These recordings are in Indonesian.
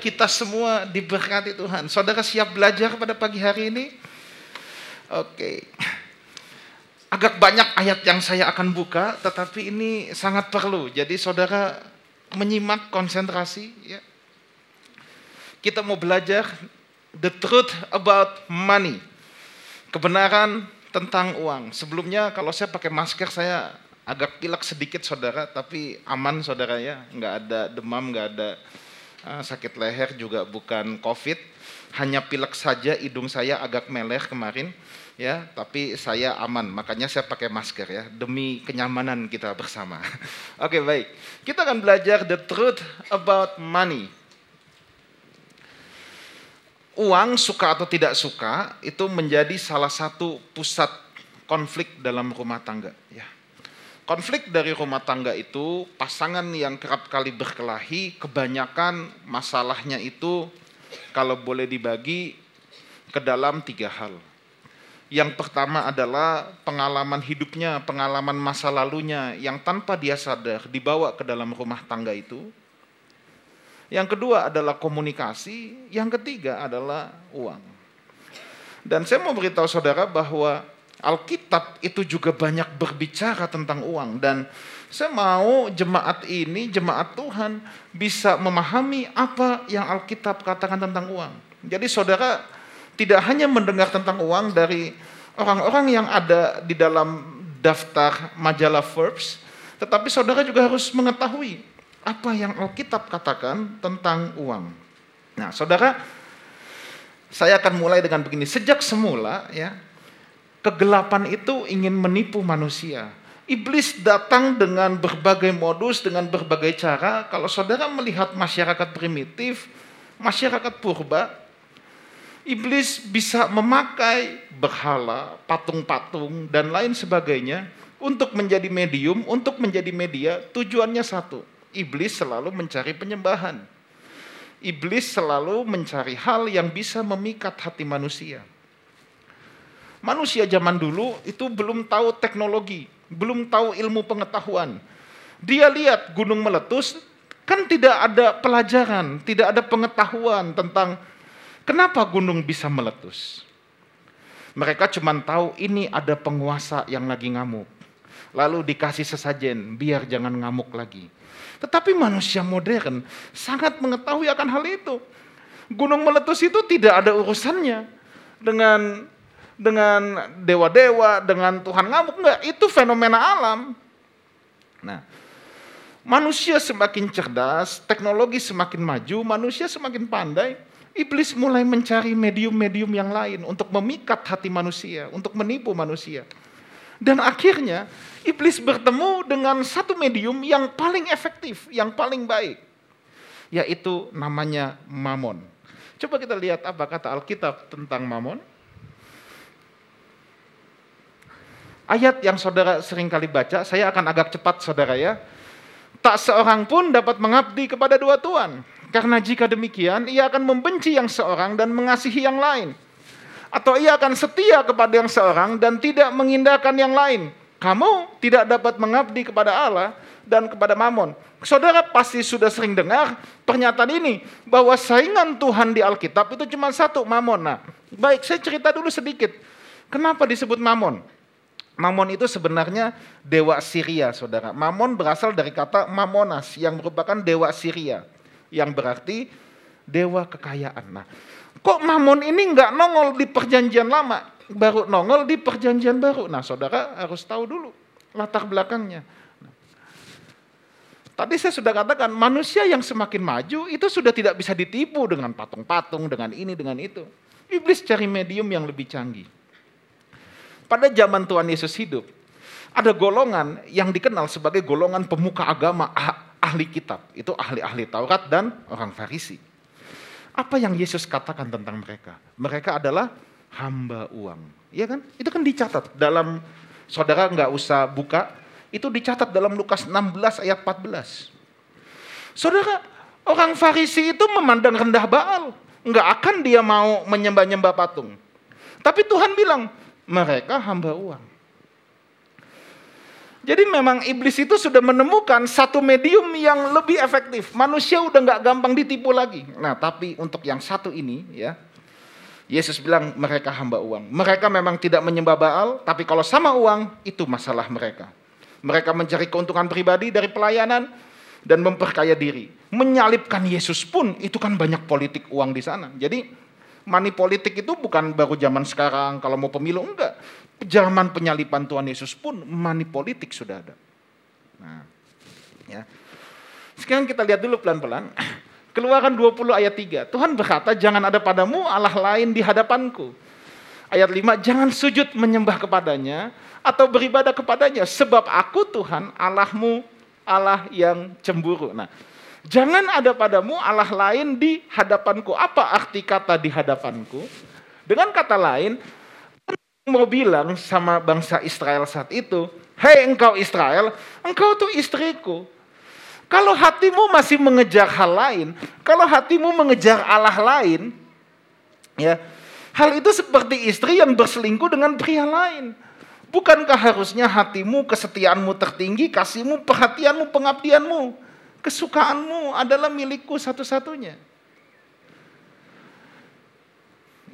Kita semua diberkati Tuhan. Saudara siap belajar pada pagi hari ini? Oke. Agak banyak ayat yang saya akan buka, tetapi ini sangat perlu. Jadi saudara menyimak konsentrasi. Ya. Kita mau belajar the truth about money. Kebenaran tentang uang. Sebelumnya kalau saya pakai masker saya agak pilek sedikit saudara, tapi aman saudara ya. Nggak ada demam, nggak ada sakit leher juga bukan COVID, hanya pilek saja hidung saya agak meleh kemarin ya, tapi saya aman, makanya saya pakai masker ya, demi kenyamanan kita bersama. Oke, baik. Kita akan belajar the truth about money. Uang suka atau tidak suka itu menjadi salah satu pusat konflik dalam rumah tangga ya. Konflik dari rumah tangga itu pasangan yang kerap kali berkelahi kebanyakan masalahnya itu kalau boleh dibagi ke dalam tiga hal. Yang pertama adalah pengalaman hidupnya, pengalaman masa lalunya yang tanpa dia sadar dibawa ke dalam rumah tangga itu. Yang kedua adalah komunikasi, yang ketiga adalah uang. Dan saya mau beritahu saudara bahwa Alkitab itu juga banyak berbicara tentang uang dan saya mau jemaat ini, jemaat Tuhan bisa memahami apa yang Alkitab katakan tentang uang. Jadi saudara tidak hanya mendengar tentang uang dari orang-orang yang ada di dalam daftar majalah Forbes, tetapi saudara juga harus mengetahui apa yang Alkitab katakan tentang uang. Nah, saudara, saya akan mulai dengan begini. Sejak semula ya, Kegelapan itu ingin menipu manusia. Iblis datang dengan berbagai modus, dengan berbagai cara. Kalau saudara melihat masyarakat primitif, masyarakat purba, iblis bisa memakai berhala, patung-patung, dan lain sebagainya untuk menjadi medium, untuk menjadi media. Tujuannya satu, iblis selalu mencari penyembahan. Iblis selalu mencari hal yang bisa memikat hati manusia. Manusia zaman dulu itu belum tahu teknologi, belum tahu ilmu pengetahuan. Dia lihat gunung meletus, kan tidak ada pelajaran, tidak ada pengetahuan tentang kenapa gunung bisa meletus. Mereka cuma tahu ini ada penguasa yang lagi ngamuk. Lalu dikasih sesajen biar jangan ngamuk lagi. Tetapi manusia modern sangat mengetahui akan hal itu. Gunung meletus itu tidak ada urusannya dengan dengan dewa-dewa, dengan Tuhan ngamuk enggak, itu fenomena alam. Nah, manusia semakin cerdas, teknologi semakin maju, manusia semakin pandai, iblis mulai mencari medium-medium yang lain untuk memikat hati manusia, untuk menipu manusia. Dan akhirnya iblis bertemu dengan satu medium yang paling efektif, yang paling baik, yaitu namanya mamon. Coba kita lihat apa kata Alkitab tentang mamon. Ayat yang saudara sering kali baca, saya akan agak cepat saudara ya. Tak seorang pun dapat mengabdi kepada dua tuan. Karena jika demikian, ia akan membenci yang seorang dan mengasihi yang lain. Atau ia akan setia kepada yang seorang dan tidak mengindahkan yang lain. Kamu tidak dapat mengabdi kepada Allah dan kepada Mamon. Saudara pasti sudah sering dengar pernyataan ini bahwa saingan Tuhan di Alkitab itu cuma satu, Mamon. Nah, baik, saya cerita dulu sedikit. Kenapa disebut Mamon? Mamon itu sebenarnya dewa Syria, saudara. Mamon berasal dari kata Mamonas yang merupakan dewa Syria, yang berarti dewa kekayaan. Nah, kok Mamon ini nggak nongol di perjanjian lama, baru nongol di perjanjian baru. Nah, saudara harus tahu dulu latar belakangnya. Tadi saya sudah katakan manusia yang semakin maju itu sudah tidak bisa ditipu dengan patung-patung, dengan ini, dengan itu. Iblis cari medium yang lebih canggih. Pada zaman Tuhan Yesus hidup, ada golongan yang dikenal sebagai golongan pemuka agama ah, ahli kitab. Itu ahli-ahli Taurat dan orang Farisi. Apa yang Yesus katakan tentang mereka? Mereka adalah hamba uang. Iya kan? Itu kan dicatat dalam saudara nggak usah buka, itu dicatat dalam Lukas 16 ayat 14. Saudara, orang Farisi itu memandang rendah Baal. Nggak akan dia mau menyembah-nyembah patung. Tapi Tuhan bilang, mereka hamba uang. Jadi memang iblis itu sudah menemukan satu medium yang lebih efektif. Manusia udah nggak gampang ditipu lagi. Nah, tapi untuk yang satu ini ya, Yesus bilang mereka hamba uang. Mereka memang tidak menyembah Baal, tapi kalau sama uang itu masalah mereka. Mereka mencari keuntungan pribadi dari pelayanan dan memperkaya diri. Menyalipkan Yesus pun itu kan banyak politik uang di sana. Jadi money politik itu bukan baru zaman sekarang kalau mau pemilu enggak zaman penyalipan Tuhan Yesus pun money politik sudah ada. Nah, ya. Sekarang kita lihat dulu pelan-pelan. Keluaran 20 ayat 3. Tuhan berkata, jangan ada padamu Allah lain di hadapanku. Ayat 5, jangan sujud menyembah kepadanya atau beribadah kepadanya. Sebab aku Tuhan Allahmu, Allah yang cemburu. Nah, jangan ada padamu Allah lain di hadapanku. Apa arti kata di hadapanku? Dengan kata lain, mau bilang sama bangsa Israel saat itu, Hei engkau Israel, engkau tuh istriku. Kalau hatimu masih mengejar hal lain, kalau hatimu mengejar Allah lain, ya hal itu seperti istri yang berselingkuh dengan pria lain. Bukankah harusnya hatimu, kesetiaanmu tertinggi, kasihmu, perhatianmu, pengabdianmu, kesukaanmu adalah milikku satu-satunya.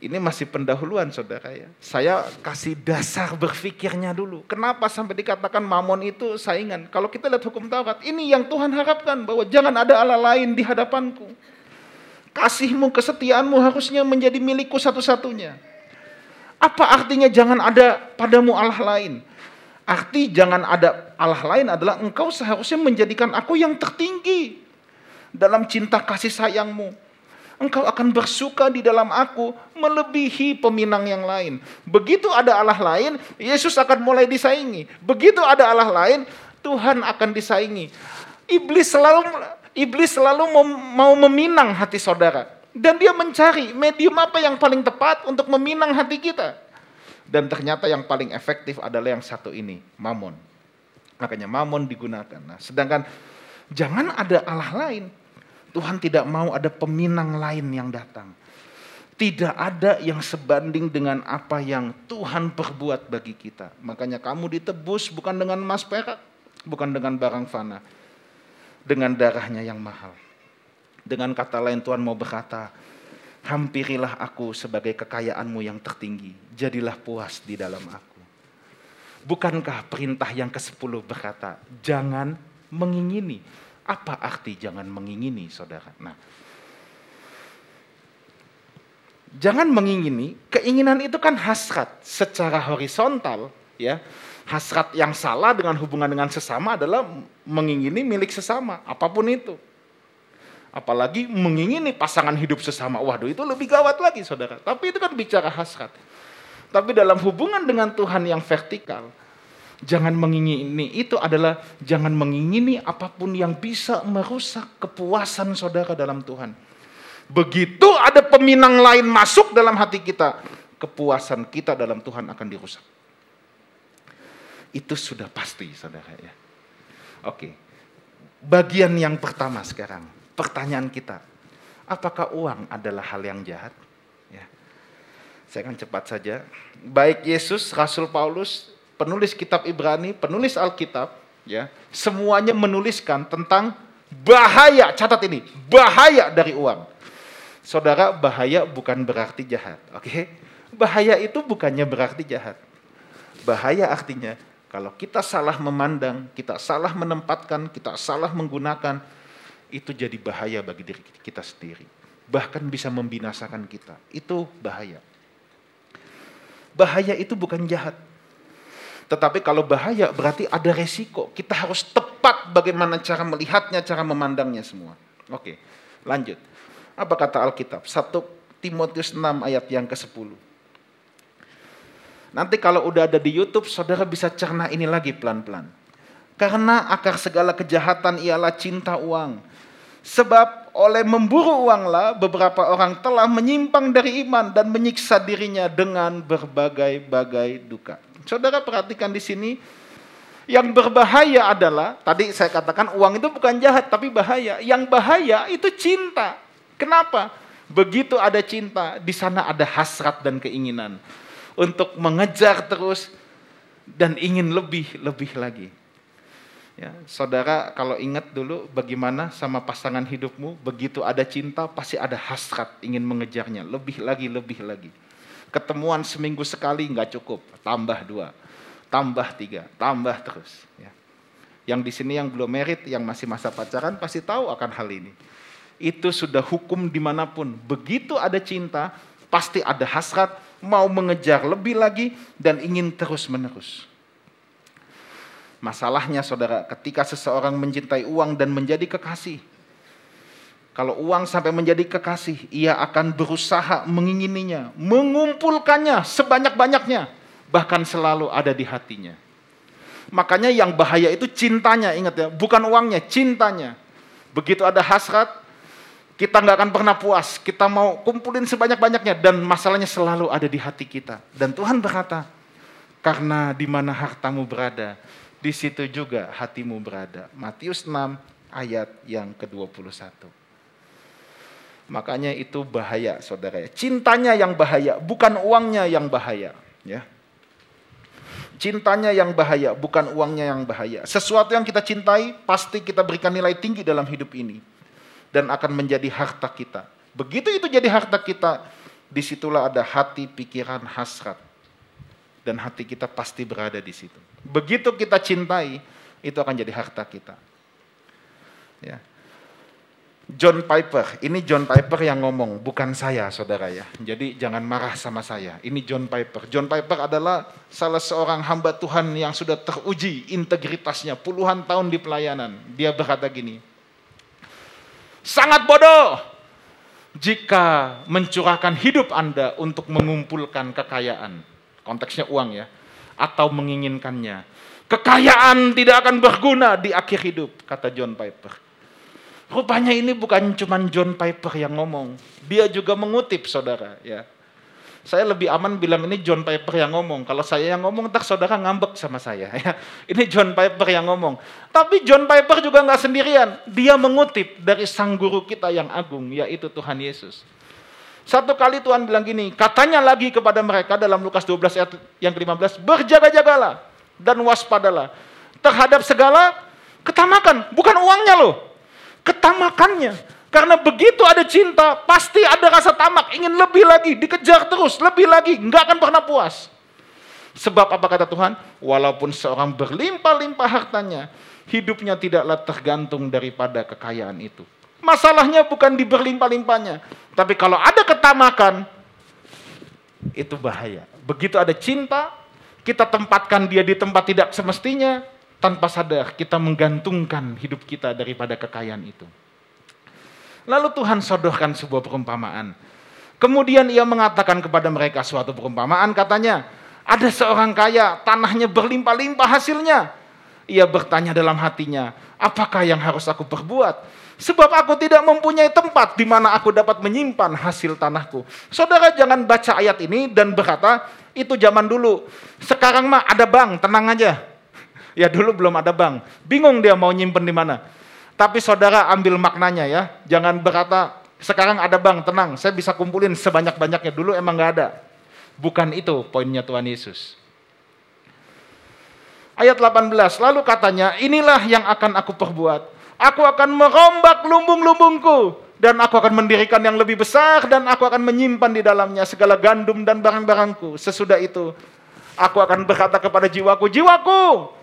Ini masih pendahuluan saudara ya. Saya kasih dasar berpikirnya dulu. Kenapa sampai dikatakan mamon itu saingan? Kalau kita lihat hukum Taurat, ini yang Tuhan harapkan bahwa jangan ada Allah lain di hadapanku. Kasihmu, kesetiaanmu harusnya menjadi milikku satu-satunya. Apa artinya jangan ada padamu Allah lain? Arti jangan ada Allah lain adalah engkau seharusnya menjadikan aku yang tertinggi dalam cinta kasih sayangmu engkau akan bersuka di dalam aku melebihi peminang yang lain. Begitu ada Allah lain, Yesus akan mulai disaingi. Begitu ada Allah lain, Tuhan akan disaingi. Iblis selalu iblis selalu mau meminang hati saudara dan dia mencari medium apa yang paling tepat untuk meminang hati kita. Dan ternyata yang paling efektif adalah yang satu ini, mamon. Makanya mamon digunakan. Nah, sedangkan jangan ada Allah lain. Tuhan tidak mau ada peminang lain yang datang. Tidak ada yang sebanding dengan apa yang Tuhan perbuat bagi kita. Makanya kamu ditebus bukan dengan emas perak, bukan dengan barang fana, dengan darahnya yang mahal. Dengan kata lain Tuhan mau berkata, hampirilah aku sebagai kekayaanmu yang tertinggi, jadilah puas di dalam aku. Bukankah perintah yang ke-10 berkata, jangan mengingini, apa arti jangan mengingini, saudara? Nah, jangan mengingini, keinginan itu kan hasrat secara horizontal, ya. Hasrat yang salah dengan hubungan dengan sesama adalah mengingini milik sesama, apa pun itu. Apalagi mengingini pasangan hidup sesama. Waduh, itu lebih gawat lagi, saudara. Tapi itu kan bicara hasrat. Tapi dalam hubungan dengan Tuhan yang vertikal, Jangan mengingini itu adalah jangan mengingini apa pun yang bisa merusak kepuasan saudara dalam Tuhan. Begitu ada peminang lain masuk dalam hati kita, kepuasan kita dalam Tuhan akan dirusak. Itu sudah pasti saudara ya. Oke. Bagian yang pertama sekarang, pertanyaan kita. Apakah uang adalah hal yang jahat? Ya. Saya akan cepat saja. Baik Yesus, Rasul Paulus, penulis kitab Ibrani, penulis Alkitab, ya, semuanya menuliskan tentang bahaya, catat ini, bahaya dari uang. Saudara, bahaya bukan berarti jahat, oke? Okay? Bahaya itu bukannya berarti jahat. Bahaya artinya kalau kita salah memandang, kita salah menempatkan, kita salah menggunakan, itu jadi bahaya bagi diri kita sendiri. Bahkan bisa membinasakan kita. Itu bahaya. Bahaya itu bukan jahat. Tetapi kalau bahaya berarti ada resiko. Kita harus tepat bagaimana cara melihatnya, cara memandangnya semua. Oke, lanjut. Apa kata Alkitab? 1 Timotius 6 ayat yang ke-10. Nanti kalau udah ada di YouTube, saudara bisa cerna ini lagi pelan-pelan. Karena akar segala kejahatan ialah cinta uang. Sebab oleh memburu uanglah beberapa orang telah menyimpang dari iman dan menyiksa dirinya dengan berbagai-bagai duka. Saudara perhatikan di sini, yang berbahaya adalah, tadi saya katakan uang itu bukan jahat, tapi bahaya. Yang bahaya itu cinta. Kenapa? Begitu ada cinta, di sana ada hasrat dan keinginan. Untuk mengejar terus dan ingin lebih, lebih lagi. Ya, saudara kalau ingat dulu bagaimana sama pasangan hidupmu, begitu ada cinta pasti ada hasrat ingin mengejarnya, lebih lagi, lebih lagi. Ketemuan seminggu sekali nggak cukup, tambah dua, tambah tiga, tambah terus. Ya. Yang di sini yang belum merit, yang masih masa pacaran pasti tahu akan hal ini. Itu sudah hukum di mana pun. Begitu ada cinta, pasti ada hasrat, mau mengejar lebih lagi, dan ingin terus menerus. Masalahnya saudara, ketika seseorang mencintai uang dan menjadi kekasih, kalau uang sampai menjadi kekasih, ia akan berusaha mengingininya, mengumpulkannya sebanyak-banyaknya, bahkan selalu ada di hatinya. Makanya yang bahaya itu cintanya, ingat ya, bukan uangnya, cintanya. Begitu ada hasrat, kita nggak akan pernah puas. Kita mau kumpulin sebanyak-banyaknya dan masalahnya selalu ada di hati kita. Dan Tuhan berkata, karena di mana hartamu berada, di situ juga hatimu berada. Matius 6 ayat yang ke-21. Makanya itu bahaya saudara ya. Cintanya yang bahaya, bukan uangnya yang bahaya. Ya. Cintanya yang bahaya, bukan uangnya yang bahaya. Sesuatu yang kita cintai, pasti kita berikan nilai tinggi dalam hidup ini. Dan akan menjadi harta kita. Begitu itu jadi harta kita, di situlah ada hati, pikiran, hasrat dan hati kita pasti berada di situ. Begitu kita cintai, itu akan jadi harta kita. Ya. John Piper, ini John Piper yang ngomong, bukan saya saudara ya. Jadi jangan marah sama saya. Ini John Piper. John Piper adalah salah seorang hamba Tuhan yang sudah teruji integritasnya puluhan tahun di pelayanan. Dia berkata gini, sangat bodoh jika mencurahkan hidup Anda untuk mengumpulkan kekayaan konteksnya uang ya, atau menginginkannya. Kekayaan tidak akan berguna di akhir hidup, kata John Piper. Rupanya ini bukan cuma John Piper yang ngomong, dia juga mengutip saudara ya. Saya lebih aman bilang ini John Piper yang ngomong. Kalau saya yang ngomong, tak saudara ngambek sama saya. Ya. Ini John Piper yang ngomong. Tapi John Piper juga nggak sendirian. Dia mengutip dari sang guru kita yang agung, yaitu Tuhan Yesus. Satu kali Tuhan bilang gini, katanya lagi kepada mereka dalam Lukas 12 ayat yang ke-15, berjaga-jagalah dan waspadalah terhadap segala ketamakan, bukan uangnya loh, ketamakannya. Karena begitu ada cinta, pasti ada rasa tamak, ingin lebih lagi, dikejar terus, lebih lagi, nggak akan pernah puas. Sebab apa kata Tuhan? Walaupun seorang berlimpah-limpah hartanya, hidupnya tidaklah tergantung daripada kekayaan itu. Masalahnya bukan di berlimpah-limpahnya. Tapi kalau ada ketamakan, itu bahaya. Begitu ada cinta, kita tempatkan dia di tempat tidak semestinya, tanpa sadar kita menggantungkan hidup kita daripada kekayaan itu. Lalu Tuhan sodorkan sebuah perumpamaan. Kemudian ia mengatakan kepada mereka suatu perumpamaan, katanya, ada seorang kaya, tanahnya berlimpah-limpah hasilnya. Ia bertanya dalam hatinya, apakah yang harus aku perbuat? Sebab aku tidak mempunyai tempat di mana aku dapat menyimpan hasil tanahku. Saudara jangan baca ayat ini dan berkata, itu zaman dulu. Sekarang mah ada bank, tenang aja. Ya dulu belum ada bank. Bingung dia mau nyimpen di mana. Tapi saudara ambil maknanya ya. Jangan berkata, sekarang ada bank, tenang. Saya bisa kumpulin sebanyak-banyaknya. Dulu emang gak ada. Bukan itu poinnya Tuhan Yesus. Ayat 18, lalu katanya, inilah yang akan aku perbuat Aku akan merombak lumbung-lumbungku dan aku akan mendirikan yang lebih besar dan aku akan menyimpan di dalamnya segala gandum dan barang-barangku. Sesudah itu aku akan berkata kepada jiwaku, jiwaku,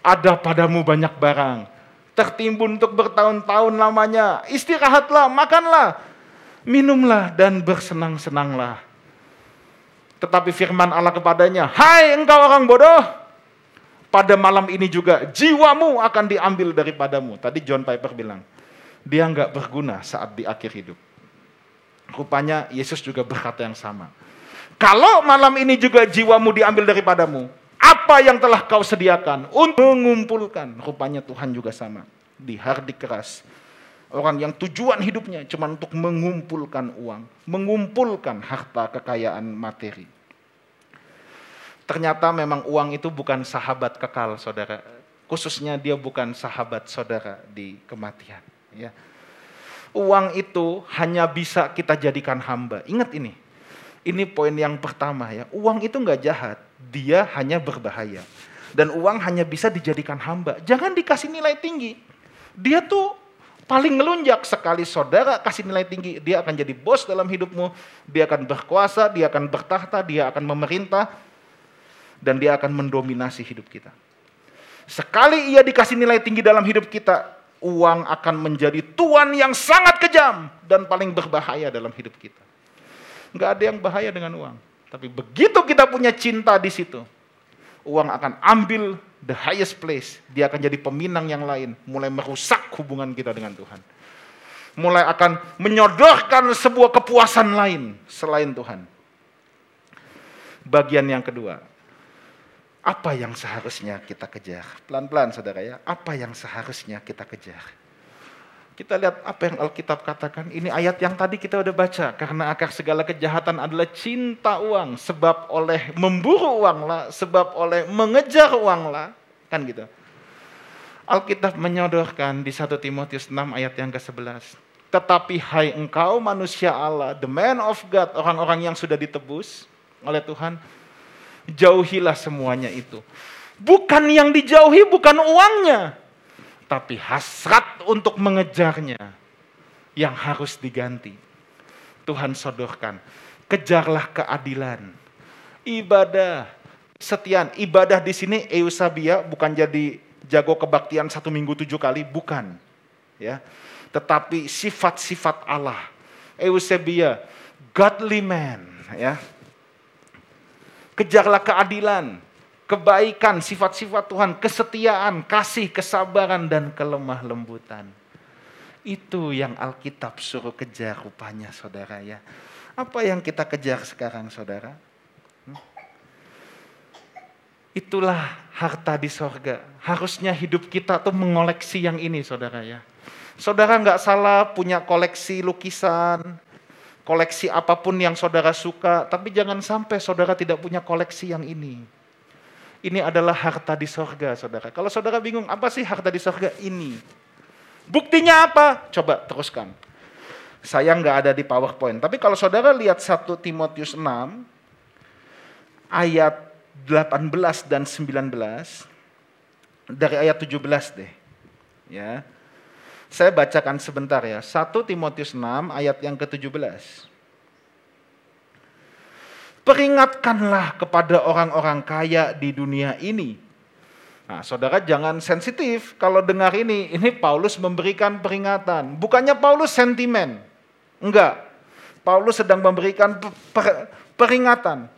ada padamu banyak barang. Tertimbun untuk bertahun-tahun lamanya. Istirahatlah, makanlah, minumlah dan bersenang-senanglah. Tetapi firman Allah kepadanya, Hai engkau orang bodoh, pada malam ini juga jiwamu akan diambil daripadamu. Tadi John Piper bilang, dia nggak berguna saat di akhir hidup. Rupanya Yesus juga berkata yang sama. Kalau malam ini juga jiwamu diambil daripadamu, apa yang telah kau sediakan untuk mengumpulkan? Rupanya Tuhan juga sama. Di hardik keras. Orang yang tujuan hidupnya cuma untuk mengumpulkan uang, mengumpulkan harta kekayaan materi. Ternyata memang uang itu bukan sahabat kekal, saudara. Khususnya dia bukan sahabat saudara di kematian. Ya. Uang itu hanya bisa kita jadikan hamba. Ingat ini. Ini poin yang pertama ya. Uang itu nggak jahat, dia hanya berbahaya. Dan uang hanya bisa dijadikan hamba. Jangan dikasih nilai tinggi. Dia tuh paling ngelunjak sekali saudara kasih nilai tinggi, dia akan jadi bos dalam hidupmu, dia akan berkuasa, dia akan bertahta, dia akan memerintah, dan dia akan mendominasi hidup kita. Sekali ia dikasih nilai tinggi dalam hidup kita, uang akan menjadi tuan yang sangat kejam dan paling berbahaya dalam hidup kita. Nggak ada yang bahaya dengan uang. Tapi begitu kita punya cinta di situ, uang akan ambil the highest place. Dia akan jadi peminang yang lain, mulai merusak hubungan kita dengan Tuhan. Mulai akan menyodorkan sebuah kepuasan lain selain Tuhan. Bagian yang kedua, apa yang seharusnya kita kejar? Pelan-pelan saudara ya, apa yang seharusnya kita kejar? Kita lihat apa yang Alkitab katakan. Ini ayat yang tadi kita udah baca. Karena akar segala kejahatan adalah cinta uang. Sebab oleh memburu uang lah. Sebab oleh mengejar uang lah. Kan gitu. Alkitab menyodorkan di 1 Timotius 6 ayat yang ke-11. Tetapi hai engkau manusia Allah, the man of God, orang-orang yang sudah ditebus oleh Tuhan, jauhilah semuanya itu. Bukan yang dijauhi, bukan uangnya, tapi hasrat untuk mengejarnya yang harus diganti. Tuhan sodorkan, kejarlah keadilan, ibadah, setian. Ibadah di sini eusabia bukan jadi jago kebaktian satu minggu tujuh kali, bukan. Ya, tetapi sifat-sifat Allah. Eusebia, godly man, ya. Kejarlah keadilan, kebaikan, sifat-sifat Tuhan, kesetiaan, kasih, kesabaran, dan kelemah lembutan. Itu yang Alkitab suruh kejar rupanya saudara ya. Apa yang kita kejar sekarang saudara? Hmm? Itulah harta di sorga. Harusnya hidup kita tuh mengoleksi yang ini saudara ya. Saudara nggak salah punya koleksi lukisan, koleksi apa pun yang saudara suka, tapi jangan sampai saudara tidak punya koleksi yang ini ini adalah harta di sorga, saudara. Kalau saudara bingung, apa sih harta di sorga? Ini. Buktinya apa? Coba teruskan. Saya nggak ada di PowerPoint. Tapi kalau saudara lihat 1 Timotius 6, ayat 18 dan 19, dari ayat 17 deh. Ya. Saya bacakan sebentar ya. 1 Timotius 6 ayat yang ke-17. Peringatkanlah kepada orang-orang kaya di dunia ini. Nah, saudara jangan sensitif kalau dengar ini. Ini Paulus memberikan peringatan. Bukannya Paulus sentimen. Enggak. Paulus sedang memberikan per peringatan.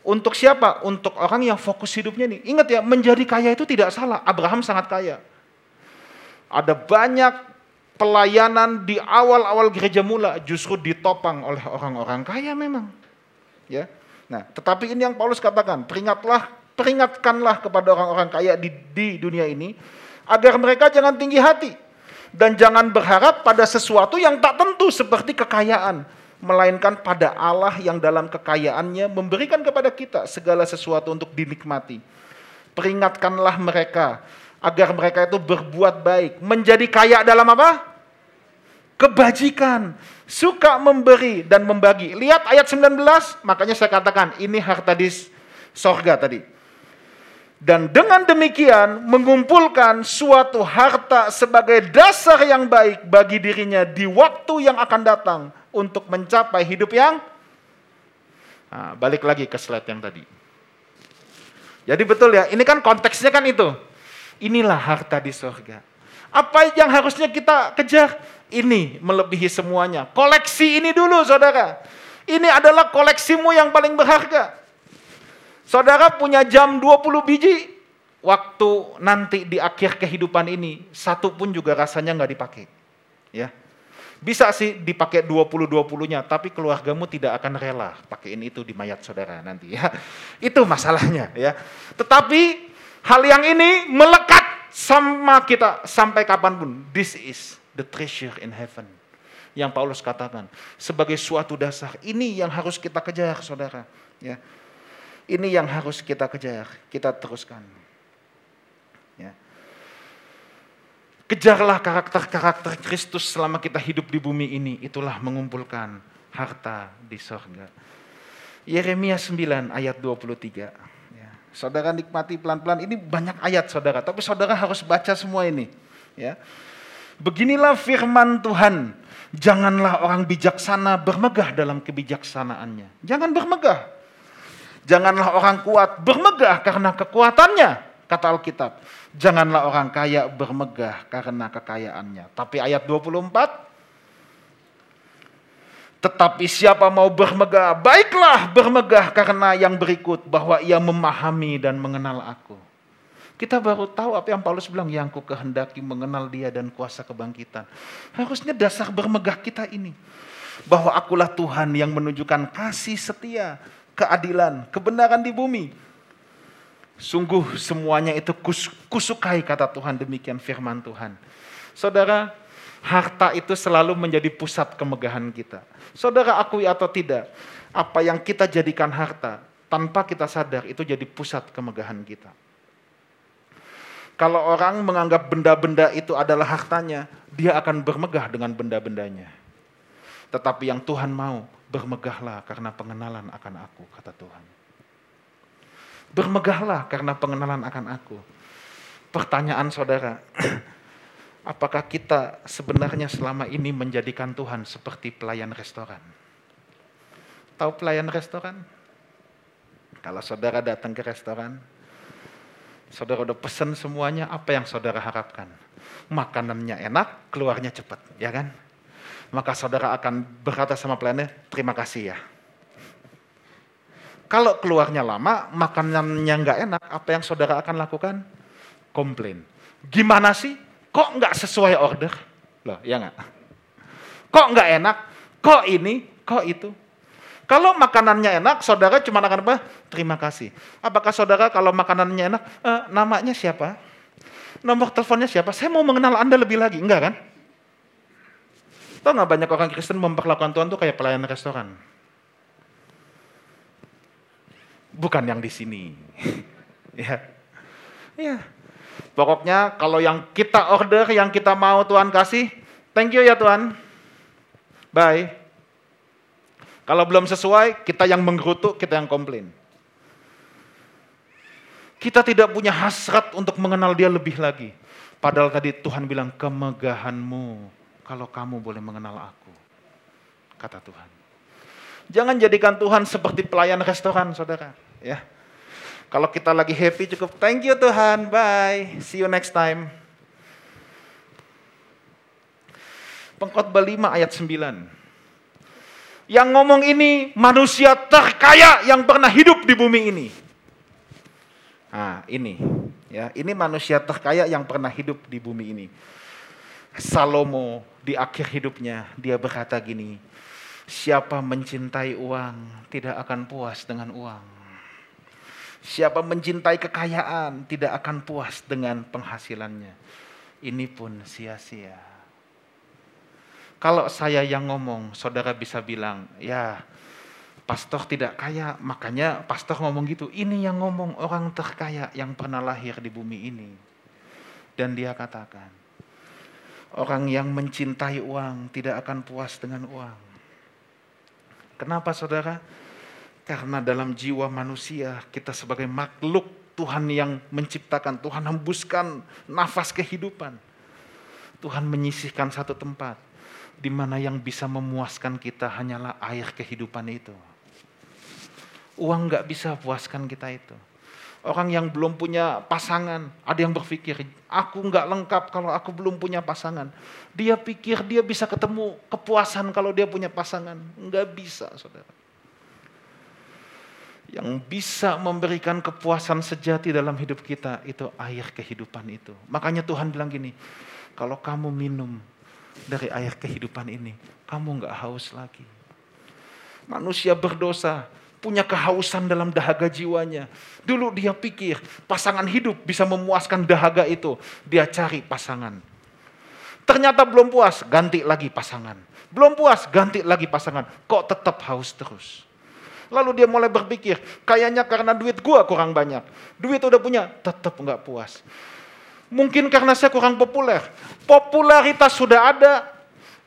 Untuk siapa? Untuk orang yang fokus hidupnya nih. Ingat ya, menjadi kaya itu tidak salah. Abraham sangat kaya. Ada banyak pelayanan di awal-awal gereja mula justru ditopang oleh orang-orang kaya memang. Ya. Nah, tetapi ini yang Paulus katakan, peringatlah, peringatkanlah kepada orang-orang kaya di, di dunia ini agar mereka jangan tinggi hati dan jangan berharap pada sesuatu yang tak tentu seperti kekayaan, melainkan pada Allah yang dalam kekayaannya memberikan kepada kita segala sesuatu untuk dinikmati. Peringatkanlah mereka agar mereka itu berbuat baik, menjadi kaya dalam apa? Kebajikan, suka memberi dan membagi. Lihat ayat 19, makanya saya katakan ini harta di sorga tadi. Dan dengan demikian mengumpulkan suatu harta sebagai dasar yang baik bagi dirinya di waktu yang akan datang untuk mencapai hidup yang nah, balik lagi ke slide yang tadi. Jadi betul ya, ini kan konteksnya kan itu. Inilah harta di sorga. Apa yang harusnya kita kejar? ini melebihi semuanya. Koleksi ini dulu saudara. Ini adalah koleksimu yang paling berharga. Saudara punya jam 20 biji, waktu nanti di akhir kehidupan ini, satu pun juga rasanya nggak dipakai. Ya, bisa sih dipakai 20-20-nya, tapi keluargamu tidak akan rela pakaiin itu di mayat saudara nanti ya. Itu masalahnya ya. Tetapi hal yang ini melekat sama kita sampai kapan pun. This is the treasure in heaven. Yang Paulus katakan sebagai suatu dasar. Ini yang harus kita kejar, saudara. Ya, ini yang harus kita kejar. Kita teruskan. Ya. Kejarlah karakter-karakter Kristus selama kita hidup di bumi ini. Itulah mengumpulkan harta di sorga. Yeremia 9 ayat 23. Saudara nikmati pelan-pelan. Ini banyak ayat saudara, tapi saudara harus baca semua ini. Ya. Beginilah firman Tuhan. Janganlah orang bijaksana bermegah dalam kebijaksanaannya. Jangan bermegah. Janganlah orang kuat bermegah karena kekuatannya, kata Alkitab. Janganlah orang kaya bermegah karena kekayaannya. Tapi ayat 24, tetapi siapa mau bermegah, baiklah bermegah karena yang berikut bahwa ia memahami dan mengenal aku. Kita baru tahu apa yang Paulus bilang, yang ku kehendaki mengenal dia dan kuasa kebangkitan. Harusnya dasar bermegah kita ini. Bahwa akulah Tuhan yang menunjukkan kasih setia, keadilan, kebenaran di bumi. Sungguh semuanya itu kusukai kata Tuhan demikian firman Tuhan. Saudara, harta itu selalu menjadi pusat kemegahan kita. Saudara akui atau tidak, apa yang kita jadikan harta tanpa kita sadar itu jadi pusat kemegahan kita. Kalau orang menganggap benda-benda itu adalah hartanya, dia akan bermegah dengan benda-bendanya. Tetapi yang Tuhan mau, bermegahlah karena pengenalan akan aku, kata Tuhan. Bermegahlah karena pengenalan akan aku. Pertanyaan saudara, apakah kita sebenarnya selama ini menjadikan Tuhan seperti pelayan restoran? Tahu pelayan restoran? Kalau saudara datang ke restoran, saudara udah pesen semuanya, apa yang saudara harapkan? Makanannya enak, keluarnya cepat, ya kan? Maka saudara akan berkata sama pelayannya, terima kasih ya. Kalau keluarnya lama, makanannya nggak enak, apa yang saudara akan lakukan? Komplain. Gimana sih? Kok nggak sesuai order? Loh, ya nggak? Kok nggak enak? Kok ini? Kok itu? Kalau makanannya enak, saudara cuma akan apa? Terima kasih. Apakah saudara kalau makanannya enak, e, namanya siapa? Nomor teleponnya siapa? Saya mau mengenal Anda lebih lagi. Enggak kan? Tahu nggak banyak orang Kristen memperlakukan Tuhan tuh kayak pelayan restoran. Bukan yang di sini. ya. Ya. Pokoknya kalau yang kita order, yang kita mau Tuhan kasih, thank you ya Tuhan. Bye. Kalau belum sesuai, kita yang menggerutu, kita yang komplain. Kita tidak punya hasrat untuk mengenal dia lebih lagi. Padahal tadi Tuhan bilang, kemegahanmu kalau kamu boleh mengenal aku. Kata Tuhan. Jangan jadikan Tuhan seperti pelayan restoran, saudara. Ya, kalau kita lagi happy cukup thank you Tuhan, bye, see you next time. Pengkhotbah 5 ayat 9. Yang ngomong ini manusia terkaya yang pernah hidup di bumi ini. Nah, ini ya, ini manusia terkaya yang pernah hidup di bumi ini. Salomo di akhir hidupnya dia berkata gini, siapa mencintai uang tidak akan puas dengan uang. Siapa mencintai kekayaan tidak akan puas dengan penghasilannya. Ini pun sia-sia. Kalau saya yang ngomong, saudara bisa bilang, ya pastor tidak kaya, makanya pastor ngomong gitu. Ini yang ngomong orang terkaya yang pernah lahir di bumi ini. Dan dia katakan, orang yang mencintai uang tidak akan puas dengan uang. Kenapa saudara? Karena dalam jiwa manusia kita sebagai makhluk Tuhan yang menciptakan, Tuhan hembuskan nafas kehidupan. Tuhan menyisihkan satu tempat di mana yang bisa memuaskan kita hanyalah air kehidupan itu. Uang nggak bisa puaskan kita itu. Orang yang belum punya pasangan, ada yang berpikir, aku nggak lengkap kalau aku belum punya pasangan. Dia pikir dia bisa ketemu kepuasan kalau dia punya pasangan. Nggak bisa, saudara yang bisa memberikan kepuasan sejati dalam hidup kita itu air kehidupan itu. Makanya Tuhan bilang gini, kalau kamu minum dari air kehidupan ini, kamu nggak haus lagi. Manusia berdosa, punya kehausan dalam dahaga jiwanya. Dulu dia pikir pasangan hidup bisa memuaskan dahaga itu. Dia cari pasangan. Ternyata belum puas, ganti lagi pasangan. Belum puas, ganti lagi pasangan. Kok tetap haus terus? Lalu dia mulai berpikir, kayaknya karena duit gua kurang banyak. Duit udah punya, tetap nggak puas. Mungkin karena saya kurang populer. Popularitas sudah ada,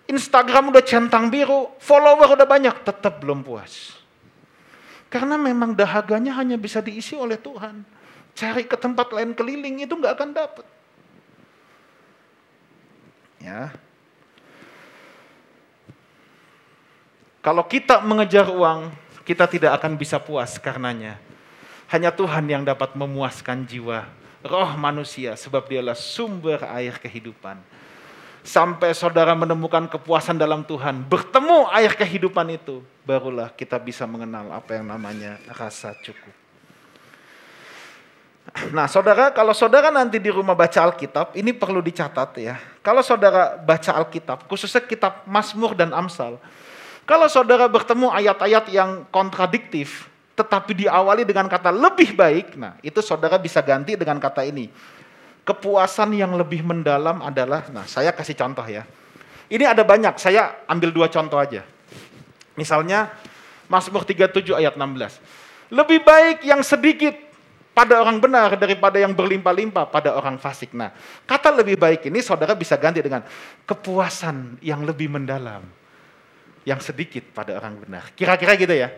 Instagram udah centang biru, follower udah banyak, tetap belum puas. Karena memang dahaganya hanya bisa diisi oleh Tuhan. cari ke tempat lain keliling itu nggak akan dapat. Ya. Kalau kita mengejar uang, kita tidak akan bisa puas karenanya. Hanya Tuhan yang dapat memuaskan jiwa, roh manusia, sebab dialah sumber air kehidupan. Sampai saudara menemukan kepuasan dalam Tuhan, bertemu air kehidupan itu, barulah kita bisa mengenal apa yang namanya rasa cukup. Nah, saudara, kalau saudara nanti di rumah baca Alkitab, ini perlu dicatat ya. Kalau saudara baca Alkitab, khususnya kitab Mazmur dan Amsal, kalau saudara bertemu ayat-ayat yang kontradiktif, tetapi diawali dengan kata lebih baik, nah itu saudara bisa ganti dengan kata ini. Kepuasan yang lebih mendalam adalah, nah saya kasih contoh ya. Ini ada banyak, saya ambil dua contoh aja. Misalnya Mazmur 37 ayat 16. Lebih baik yang sedikit pada orang benar daripada yang berlimpah-limpah pada orang fasik. Nah, kata lebih baik ini saudara bisa ganti dengan kepuasan yang lebih mendalam. Yang sedikit pada orang benar. Kira-kira gitu ya.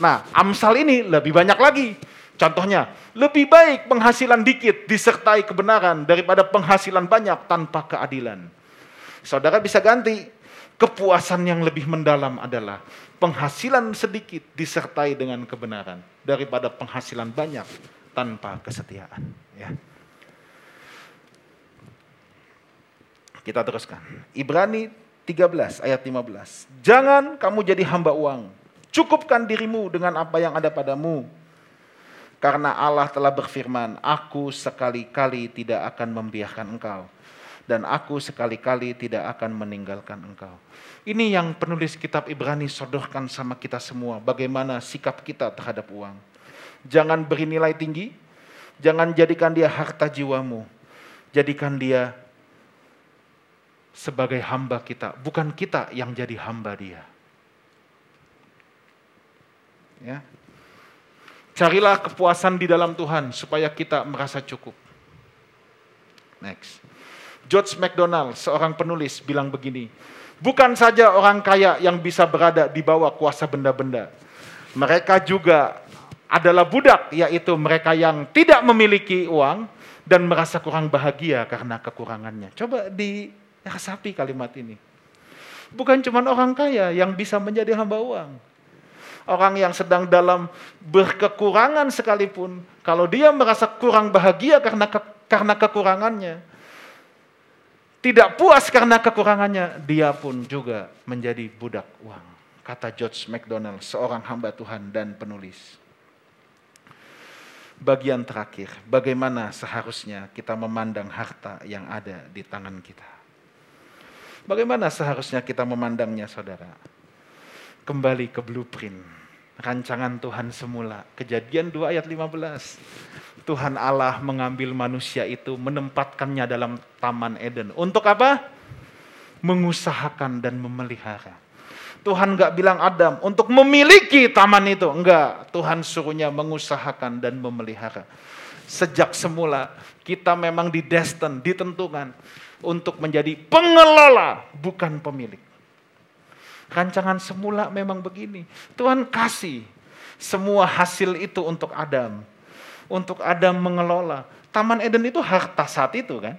Nah, Amsal ini lebih banyak lagi. Contohnya, lebih baik penghasilan dikit disertai kebenaran daripada penghasilan banyak tanpa keadilan. Saudara bisa ganti, kepuasan yang lebih mendalam adalah penghasilan sedikit disertai dengan kebenaran daripada penghasilan banyak tanpa kesetiaan. Ya. Kita teruskan. Ibrani 13 ayat 15. Jangan kamu jadi hamba uang. Cukupkan dirimu dengan apa yang ada padamu. Karena Allah telah berfirman, aku sekali-kali tidak akan membiarkan engkau. Dan aku sekali-kali tidak akan meninggalkan engkau. Ini yang penulis kitab Ibrani sodorkan sama kita semua. Bagaimana sikap kita terhadap uang. Jangan beri nilai tinggi, jangan jadikan dia harta jiwamu. Jadikan dia sebagai hamba kita, bukan kita yang jadi hamba dia. Ya. Carilah kepuasan di dalam Tuhan supaya kita merasa cukup. Next. George MacDonald, seorang penulis, bilang begini, bukan saja orang kaya yang bisa berada di bawah kuasa benda-benda, mereka juga adalah budak, yaitu mereka yang tidak memiliki uang dan merasa kurang bahagia karena kekurangannya. Coba dirasapi kalimat ini. Bukan cuma orang kaya yang bisa menjadi hamba uang. Orang yang sedang dalam berkekurangan sekalipun, kalau dia merasa kurang bahagia karena ke, karena kekurangannya, tidak puas karena kekurangannya, dia pun juga menjadi budak uang. Kata George MacDonald, seorang hamba Tuhan dan penulis bagian terakhir, bagaimana seharusnya kita memandang harta yang ada di tangan kita. Bagaimana seharusnya kita memandangnya, saudara? Kembali ke blueprint, rancangan Tuhan semula. Kejadian 2 ayat 15. Tuhan Allah mengambil manusia itu, menempatkannya dalam Taman Eden. Untuk apa? Mengusahakan dan memelihara Tuhan nggak bilang Adam untuk memiliki taman itu. Enggak, Tuhan suruhnya mengusahakan dan memelihara. Sejak semula kita memang didestin, ditentukan untuk menjadi pengelola, bukan pemilik. Rancangan semula memang begini. Tuhan kasih semua hasil itu untuk Adam. Untuk Adam mengelola. Taman Eden itu harta saat itu kan.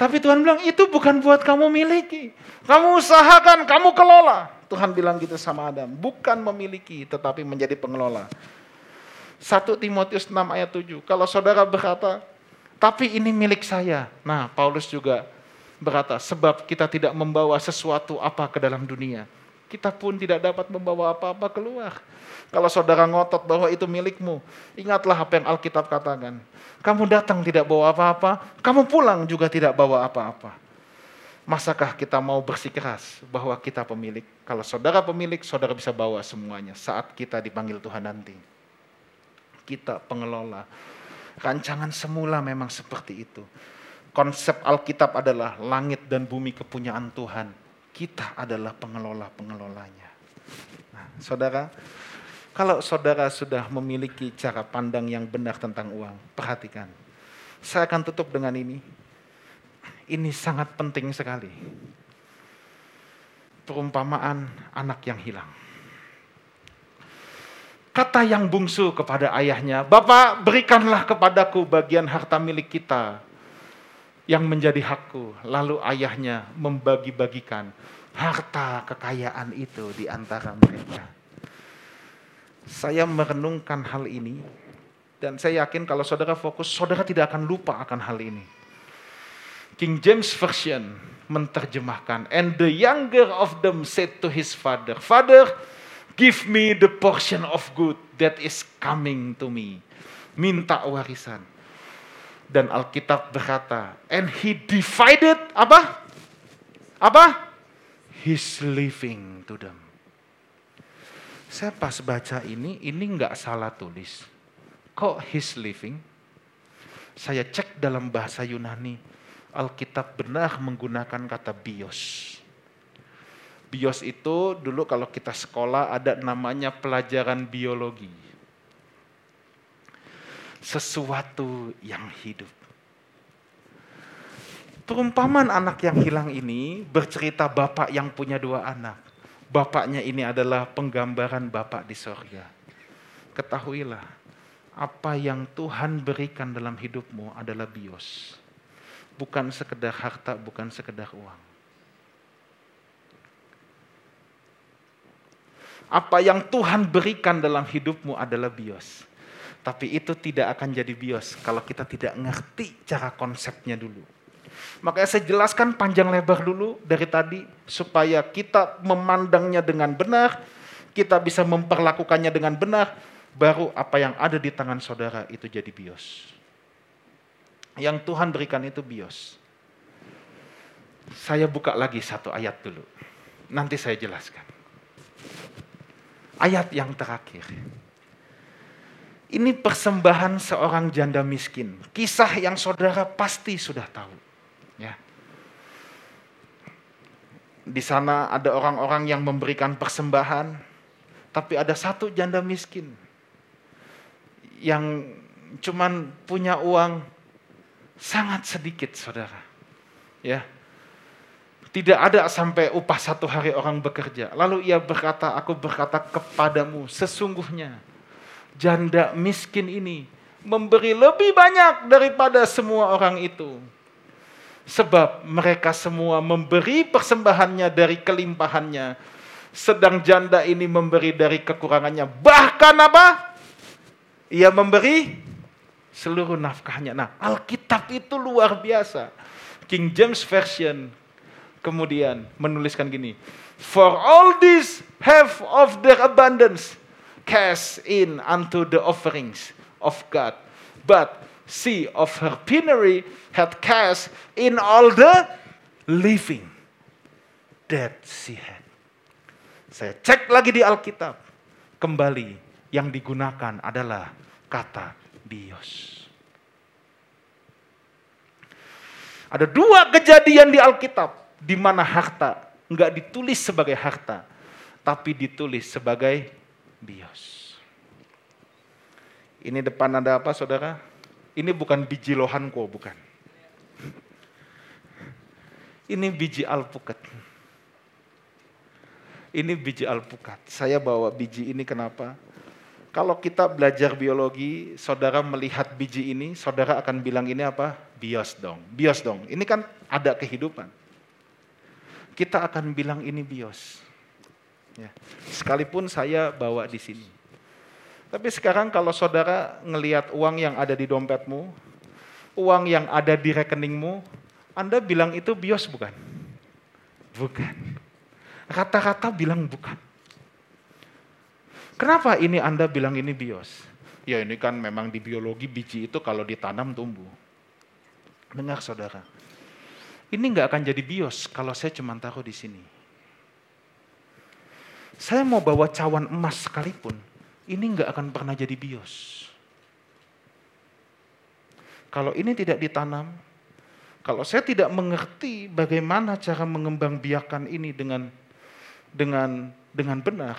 Tapi Tuhan bilang itu bukan buat kamu miliki. Kamu usahakan, kamu kelola. Tuhan bilang gitu sama Adam. Bukan memiliki tetapi menjadi pengelola. 1 Timotius 6 ayat 7. Kalau saudara berkata, tapi ini milik saya. Nah Paulus juga berkata, sebab kita tidak membawa sesuatu apa ke dalam dunia. Kita pun tidak dapat membawa apa-apa keluar. Kalau saudara ngotot bahwa itu milikmu, ingatlah apa yang Alkitab katakan. Kamu datang tidak bawa apa-apa, kamu pulang juga tidak bawa apa-apa. Masakah kita mau bersikeras bahwa kita pemilik? Kalau saudara pemilik, saudara bisa bawa semuanya saat kita dipanggil Tuhan nanti. Kita pengelola. Rancangan semula memang seperti itu. Konsep Alkitab adalah langit dan bumi kepunyaan Tuhan. Kita adalah pengelola-pengelolanya. Nah, saudara, kalau saudara sudah memiliki cara pandang yang benar tentang uang, perhatikan. Saya akan tutup dengan ini. Ini sangat penting sekali. Perumpamaan anak yang hilang. Kata yang bungsu kepada ayahnya, Bapak berikanlah kepadaku bagian harta milik kita yang menjadi hakku. Lalu ayahnya membagi-bagikan harta kekayaan itu di antara mereka. Saya merenungkan hal ini dan saya yakin kalau saudara fokus, saudara tidak akan lupa akan hal ini. King James Version menerjemahkan, and the younger of them said to his father, Father, Give me the portion of good that is coming to me. Minta warisan. Dan Alkitab berkata, and he divided apa? Apa? His living to them. Saya pas baca ini, ini nggak salah tulis. Kok his living? Saya cek dalam bahasa Yunani, Alkitab benar menggunakan kata bios. Bios itu dulu kalau kita sekolah ada namanya pelajaran biologi. Sesuatu yang hidup. Perumpamaan anak yang hilang ini bercerita bapak yang punya dua anak. Bapaknya ini adalah penggambaran bapak di sorga. Ketahuilah, apa yang Tuhan berikan dalam hidupmu adalah bios. Bukan sekedar harta, bukan sekedar uang Apa yang Tuhan berikan dalam hidupmu adalah bios. Tapi itu tidak akan jadi bios kalau kita tidak ngerti cara konsepnya dulu. Makanya saya jelaskan panjang lebar dulu dari tadi supaya kita memandangnya dengan benar, kita bisa memperlakukannya dengan benar, baru apa yang ada di tangan saudara itu jadi bios. Yang Tuhan berikan itu bios. Saya buka lagi satu ayat dulu. Nanti saya jelaskan ayat yang terakhir. Ini persembahan seorang janda miskin. Kisah yang saudara pasti sudah tahu. Ya. Di sana ada orang-orang yang memberikan persembahan, tapi ada satu janda miskin yang cuman punya uang sangat sedikit, saudara. Ya, tidak ada sampai upah satu hari orang bekerja. Lalu ia berkata, aku berkata kepadamu, sesungguhnya janda miskin ini memberi lebih banyak daripada semua orang itu. Sebab mereka semua memberi persembahannya dari kelimpahannya. Sedang janda ini memberi dari kekurangannya. Bahkan apa? Ia memberi seluruh nafkahnya. Nah, Alkitab itu luar biasa. King James Version kemudian menuliskan gini, For all this have of their abundance cast in unto the offerings of God. But she of her penury had cast in all the living that she had. Saya cek lagi di Alkitab. Kembali yang digunakan adalah kata bios. Ada dua kejadian di Alkitab di mana harta nggak ditulis sebagai harta, tapi ditulis sebagai bios. Ini depan ada apa saudara? Ini bukan biji lohanko, bukan. Ini biji alpukat. Ini biji alpukat. Saya bawa biji ini kenapa? Kalau kita belajar biologi, saudara melihat biji ini, saudara akan bilang ini apa? Bios dong. Bios dong. Ini kan ada kehidupan kita akan bilang ini bios. Ya. Sekalipun saya bawa di sini. Tapi sekarang kalau saudara ngelihat uang yang ada di dompetmu, uang yang ada di rekeningmu, Anda bilang itu bios bukan? Bukan. Rata-rata bilang bukan. Kenapa ini Anda bilang ini bios? Ya ini kan memang di biologi biji itu kalau ditanam tumbuh. Dengar saudara, ini nggak akan jadi bios kalau saya cuma taruh di sini. Saya mau bawa cawan emas sekalipun, ini nggak akan pernah jadi bios. Kalau ini tidak ditanam, kalau saya tidak mengerti bagaimana cara mengembang biakan ini dengan dengan dengan benar,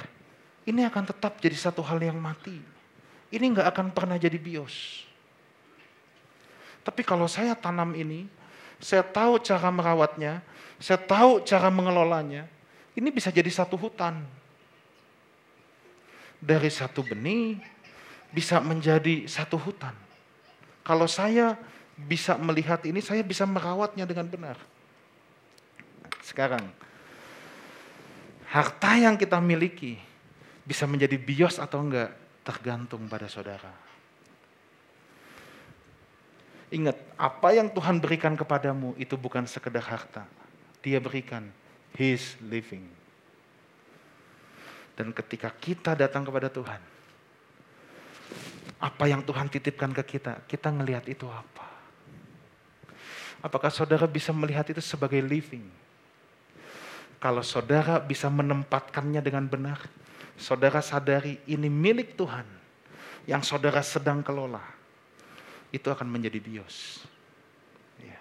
ini akan tetap jadi satu hal yang mati. Ini nggak akan pernah jadi bios. Tapi kalau saya tanam ini, saya tahu cara merawatnya, saya tahu cara mengelolanya, ini bisa jadi satu hutan. dari satu benih bisa menjadi satu hutan. Kalau saya bisa melihat ini, saya bisa merawatnya dengan benar. Sekarang, harta yang kita miliki bisa menjadi bios atau enggak tergantung pada saudara. Ingat, apa yang Tuhan berikan kepadamu itu bukan sekedar harta. Dia berikan His living. Dan ketika kita datang kepada Tuhan, apa yang Tuhan titipkan ke kita, kita ngelihat itu apa? Apakah saudara bisa melihat itu sebagai living? Kalau saudara bisa menempatkannya dengan benar, saudara sadari ini milik Tuhan yang saudara sedang kelola itu akan menjadi bios. Ya.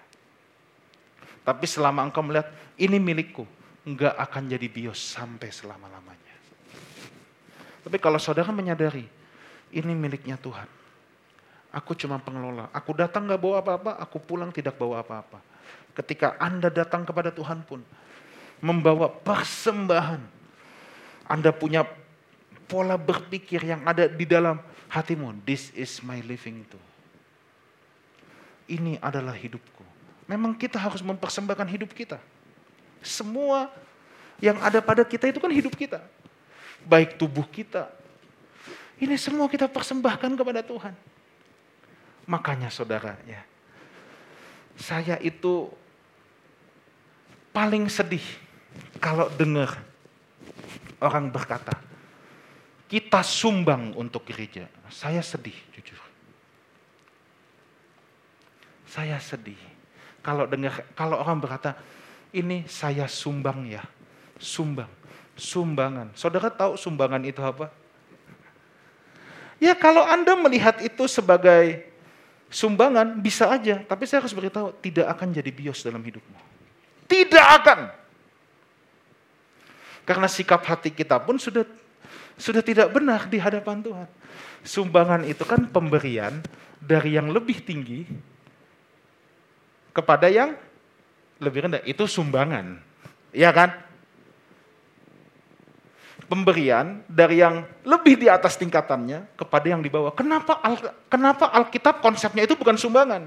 Tapi selama engkau melihat ini milikku, enggak akan jadi bios sampai selama-lamanya. Tapi kalau saudara menyadari ini miliknya Tuhan, aku cuma pengelola. Aku datang nggak bawa apa-apa, aku pulang tidak bawa apa-apa. Ketika Anda datang kepada Tuhan pun membawa persembahan, Anda punya pola berpikir yang ada di dalam hatimu. This is my living too ini adalah hidupku. Memang kita harus mempersembahkan hidup kita. Semua yang ada pada kita itu kan hidup kita. Baik tubuh kita. Ini semua kita persembahkan kepada Tuhan. Makanya saudara ya. Saya itu paling sedih kalau dengar orang berkata, kita sumbang untuk gereja. Saya sedih jujur. Saya sedih. Kalau dengar kalau orang berkata, "Ini saya sumbang ya." Sumbang, sumbangan. Saudara tahu sumbangan itu apa? Ya kalau Anda melihat itu sebagai sumbangan bisa aja, tapi saya harus beritahu tidak akan jadi bios dalam hidupmu. Tidak akan. Karena sikap hati kita pun sudah sudah tidak benar di hadapan Tuhan. Sumbangan itu kan pemberian dari yang lebih tinggi kepada yang lebih rendah. Itu sumbangan. Iya kan? Pemberian dari yang lebih di atas tingkatannya kepada yang di bawah. Kenapa Al, kenapa Alkitab konsepnya itu bukan sumbangan?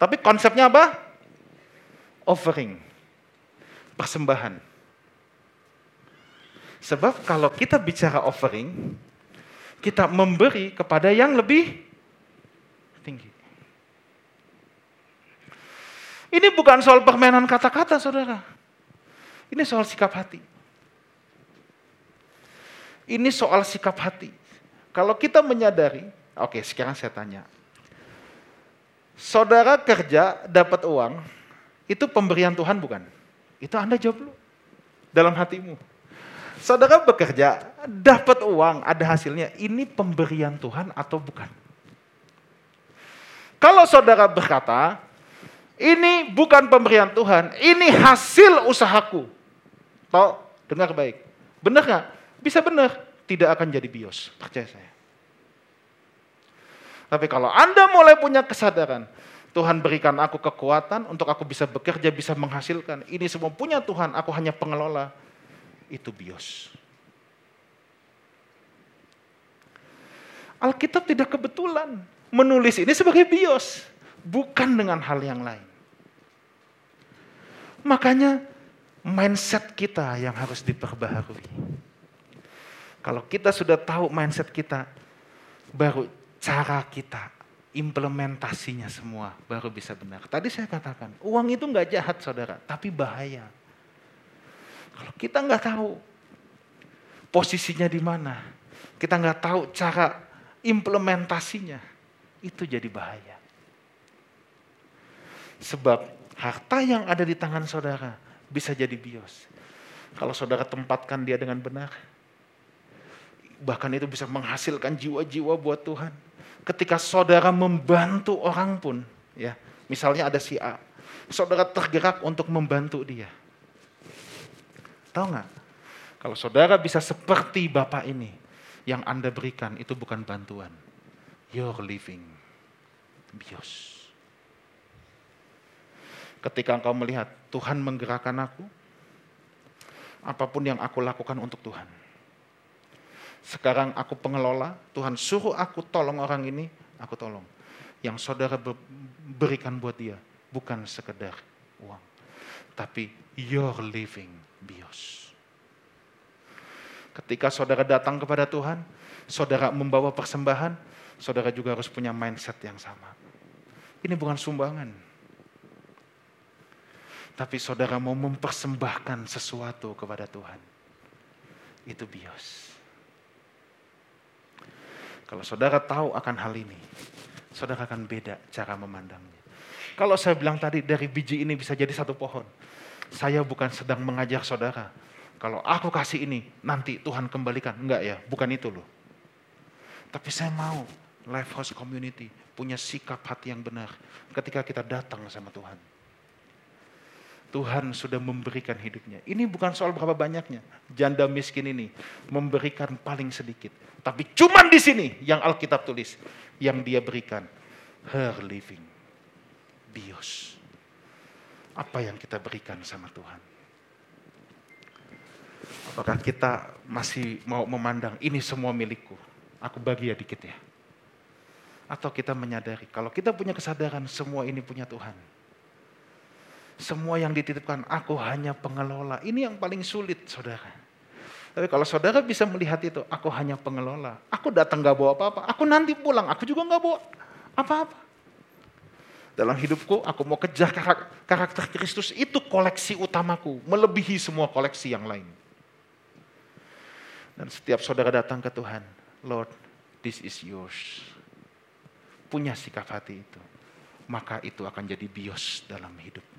Tapi konsepnya apa? Offering. Persembahan. Sebab kalau kita bicara offering, kita memberi kepada yang lebih tinggi. Ini bukan soal permainan kata-kata, saudara. Ini soal sikap hati. Ini soal sikap hati. Kalau kita menyadari, oke sekarang saya tanya. Saudara kerja dapat uang, itu pemberian Tuhan bukan? Itu Anda jawab dulu. Dalam hatimu. Saudara bekerja, dapat uang, ada hasilnya. Ini pemberian Tuhan atau bukan? Kalau saudara berkata, ini bukan pemberian Tuhan, ini hasil usahaku. Tahu? Dengar baik. Benar nggak? Bisa benar, tidak akan jadi bios. Percaya saya. Tapi kalau Anda mulai punya kesadaran, Tuhan berikan aku kekuatan untuk aku bisa bekerja, bisa menghasilkan. Ini semua punya Tuhan, aku hanya pengelola. Itu bios. Alkitab tidak kebetulan menulis ini sebagai bios, bukan dengan hal yang lain. Makanya mindset kita yang harus diperbaharui. Kalau kita sudah tahu mindset kita, baru cara kita, implementasinya semua baru bisa benar. Tadi saya katakan, uang itu nggak jahat saudara, tapi bahaya. Kalau kita nggak tahu posisinya di mana, kita nggak tahu cara implementasinya, itu jadi bahaya. Sebab harta yang ada di tangan saudara bisa jadi bios. Kalau saudara tempatkan dia dengan benar, bahkan itu bisa menghasilkan jiwa-jiwa buat Tuhan. Ketika saudara membantu orang pun, ya, misalnya ada si A, saudara tergerak untuk membantu dia. Tahu nggak? Kalau saudara bisa seperti Bapak ini, yang Anda berikan itu bukan bantuan. Your living. Bios. Ketika engkau melihat Tuhan menggerakkan aku, apa pun yang aku lakukan untuk Tuhan. Sekarang aku pengelola, Tuhan suruh aku tolong orang ini, aku tolong. Yang saudara berikan buat dia bukan sekedar uang, tapi your living bios. Ketika saudara datang kepada Tuhan, saudara membawa persembahan, saudara juga harus punya mindset yang sama. Ini bukan sumbangan. Tapi saudara mau mempersembahkan sesuatu kepada Tuhan. Itu bios. Kalau saudara tahu akan hal ini, saudara akan beda cara memandangnya. Kalau saya bilang tadi dari biji ini bisa jadi satu pohon. Saya bukan sedang mengajak saudara kalau aku kasih ini, nanti Tuhan kembalikan. Enggak ya, bukan itu loh. Tapi saya mau Life House Community punya sikap hati yang benar ketika kita datang sama Tuhan. Tuhan sudah memberikan hidupnya. Ini bukan soal berapa banyaknya. Janda miskin ini memberikan paling sedikit. Tapi cuman di sini yang Alkitab tulis. Yang dia berikan. Her living. Bios. Apa yang kita berikan sama Tuhan? Apakah kita masih mau memandang ini semua milikku? Aku bagi ya dikit ya. Atau kita menyadari kalau kita punya kesadaran semua ini punya Tuhan. Semua yang dititipkan aku hanya pengelola. Ini yang paling sulit saudara. Tapi kalau saudara bisa melihat itu, aku hanya pengelola. Aku datang gak bawa apa-apa. Aku nanti pulang, aku juga gak bawa apa-apa. Dalam hidupku, aku mau kejar karakter Kristus. Itu koleksi utamaku. Melebihi semua koleksi yang lain. Dan setiap saudara datang ke Tuhan, Lord, this is yours. Punya sikap hati itu. Maka itu akan jadi bios dalam hidupmu.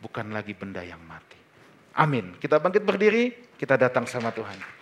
Bukan lagi benda yang mati. Amin. Kita bangkit berdiri, kita datang sama Tuhan.